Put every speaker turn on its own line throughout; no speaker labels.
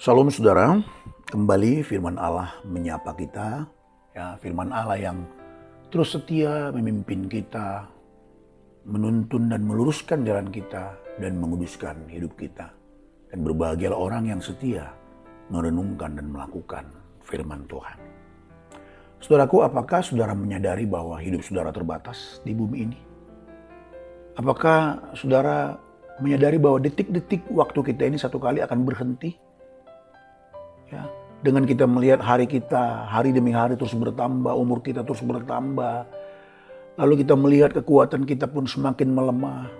Shalom saudara, kembali firman Allah menyapa kita. Ya, firman Allah yang terus setia memimpin kita, menuntun dan meluruskan jalan kita dan menguduskan hidup kita. Dan berbahagialah orang yang setia merenungkan dan melakukan firman Tuhan. Saudaraku, apakah saudara menyadari bahwa hidup saudara terbatas di bumi ini? Apakah saudara menyadari bahwa detik-detik waktu kita ini satu kali akan berhenti? Ya, dengan kita melihat hari kita, hari demi hari terus bertambah, umur kita terus bertambah. Lalu kita melihat kekuatan kita pun semakin melemah.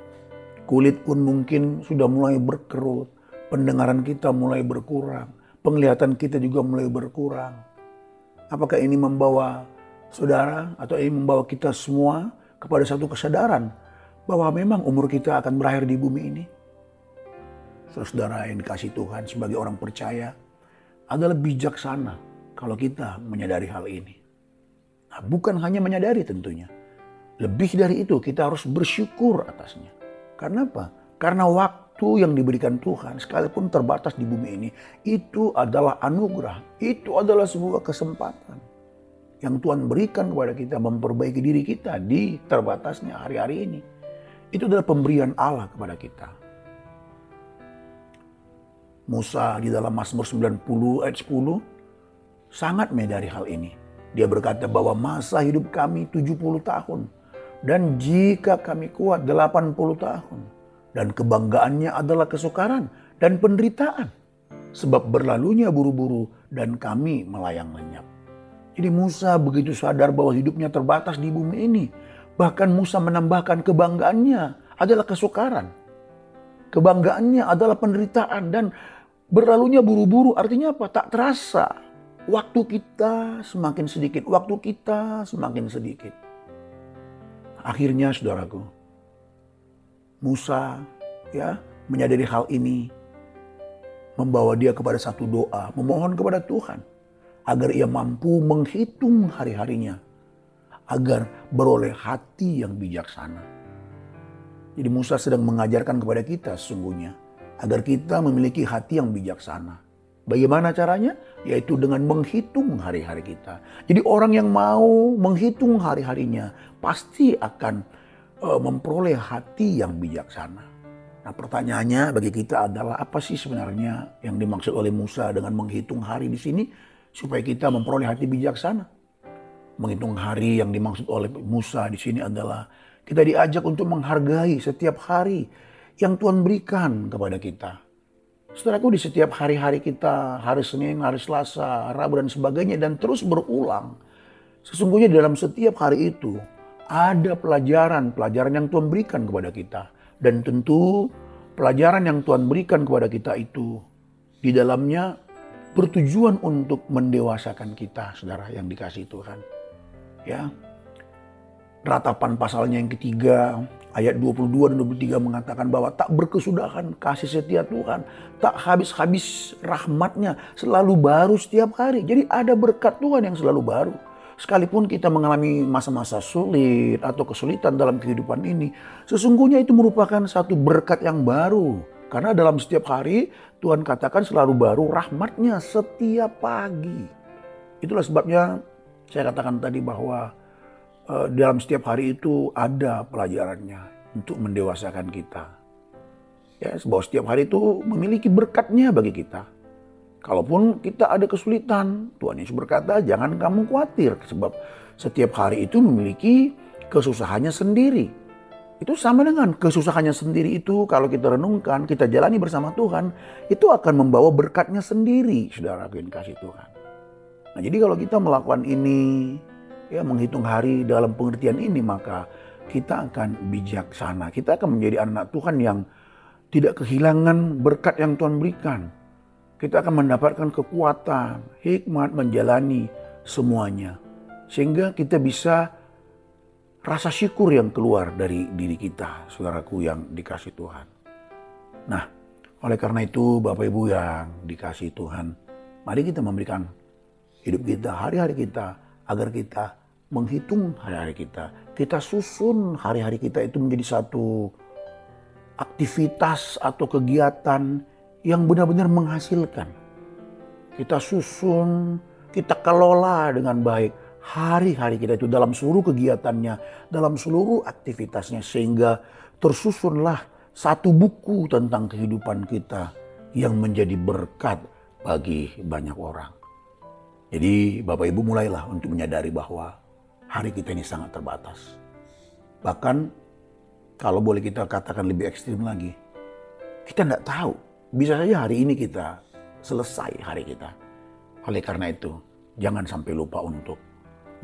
Kulit pun mungkin sudah mulai berkerut. Pendengaran kita mulai berkurang. Penglihatan kita juga mulai berkurang. Apakah ini membawa saudara atau ini membawa kita semua kepada satu kesadaran bahwa memang umur kita akan berakhir di bumi ini? Saudara yang dikasih Tuhan sebagai orang percaya, adalah bijaksana kalau kita menyadari hal ini. Nah, bukan hanya menyadari tentunya. Lebih dari itu kita harus bersyukur atasnya. Karena apa? Karena waktu yang diberikan Tuhan sekalipun terbatas di bumi ini itu adalah anugerah. Itu adalah sebuah kesempatan yang Tuhan berikan kepada kita memperbaiki diri kita di terbatasnya hari-hari ini. Itu adalah pemberian Allah kepada kita. Musa di dalam Mazmur 90 ayat 10 sangat menyadari hal ini. Dia berkata bahwa masa hidup kami 70 tahun. Dan jika kami kuat 80 tahun. Dan kebanggaannya adalah kesukaran dan penderitaan. Sebab berlalunya buru-buru dan kami melayang lenyap. Jadi Musa begitu sadar bahwa hidupnya terbatas di bumi ini. Bahkan Musa menambahkan kebanggaannya adalah kesukaran. Kebanggaannya adalah penderitaan dan Berlalunya buru-buru artinya apa? Tak terasa. Waktu kita semakin sedikit, waktu kita semakin sedikit. Akhirnya saudaraku, Musa ya menyadari hal ini, membawa dia kepada satu doa, memohon kepada Tuhan agar ia mampu menghitung hari-harinya, agar beroleh hati yang bijaksana. Jadi Musa sedang mengajarkan kepada kita sesungguhnya agar kita memiliki hati yang bijaksana. Bagaimana caranya? Yaitu dengan menghitung hari-hari kita. Jadi orang yang mau menghitung hari-harinya pasti akan uh, memperoleh hati yang bijaksana. Nah pertanyaannya bagi kita adalah apa sih sebenarnya yang dimaksud oleh Musa dengan menghitung hari di sini supaya kita memperoleh hati bijaksana? Menghitung hari yang dimaksud oleh Musa di sini adalah kita diajak untuk menghargai setiap hari yang Tuhan berikan kepada kita. Setelahku di setiap hari-hari kita, hari Senin, hari Selasa, Rabu dan sebagainya dan terus berulang. Sesungguhnya dalam setiap hari itu ada pelajaran-pelajaran yang Tuhan berikan kepada kita. Dan tentu pelajaran yang Tuhan berikan kepada kita itu di dalamnya bertujuan untuk mendewasakan kita, saudara yang dikasih Tuhan. Ya, ratapan pasalnya yang ketiga ayat 22 dan 23 mengatakan bahwa tak berkesudahan kasih setia Tuhan, tak habis-habis rahmatnya, selalu baru setiap hari. Jadi ada berkat Tuhan yang selalu baru. Sekalipun kita mengalami masa-masa sulit atau kesulitan dalam kehidupan ini, sesungguhnya itu merupakan satu berkat yang baru. Karena dalam setiap hari Tuhan katakan selalu baru rahmatnya setiap pagi. Itulah sebabnya saya katakan tadi bahwa dalam setiap hari itu ada pelajarannya untuk mendewasakan kita. Ya, bahwa setiap hari itu memiliki berkatnya bagi kita. Kalaupun kita ada kesulitan, Tuhan Yesus berkata, jangan kamu khawatir. Sebab setiap hari itu memiliki kesusahannya sendiri. Itu sama dengan kesusahannya sendiri itu kalau kita renungkan, kita jalani bersama Tuhan, itu akan membawa berkatnya sendiri, saudara kasih Tuhan. Nah jadi kalau kita melakukan ini, ya menghitung hari dalam pengertian ini maka kita akan bijaksana. Kita akan menjadi anak Tuhan yang tidak kehilangan berkat yang Tuhan berikan. Kita akan mendapatkan kekuatan, hikmat menjalani semuanya. Sehingga kita bisa rasa syukur yang keluar dari diri kita, saudaraku yang dikasih Tuhan. Nah, oleh karena itu Bapak Ibu yang dikasih Tuhan, mari kita memberikan hidup kita, hari-hari kita, agar kita menghitung hari-hari kita. Kita susun hari-hari kita itu menjadi satu aktivitas atau kegiatan yang benar-benar menghasilkan. kita susun, kita kelola dengan baik hari-hari kita itu dalam seluruh kegiatannya, dalam seluruh aktivitasnya sehingga tersusunlah satu buku tentang kehidupan kita yang menjadi berkat bagi banyak orang. Jadi Bapak Ibu mulailah untuk menyadari bahwa hari kita ini sangat terbatas. Bahkan kalau boleh kita katakan lebih ekstrim lagi, kita tidak tahu. Bisa saja hari ini kita selesai hari kita. Oleh karena itu, jangan sampai lupa untuk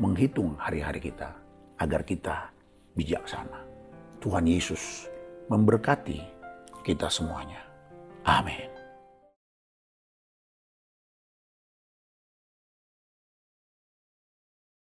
menghitung hari-hari kita agar kita bijaksana. Tuhan Yesus memberkati kita semuanya. Amin.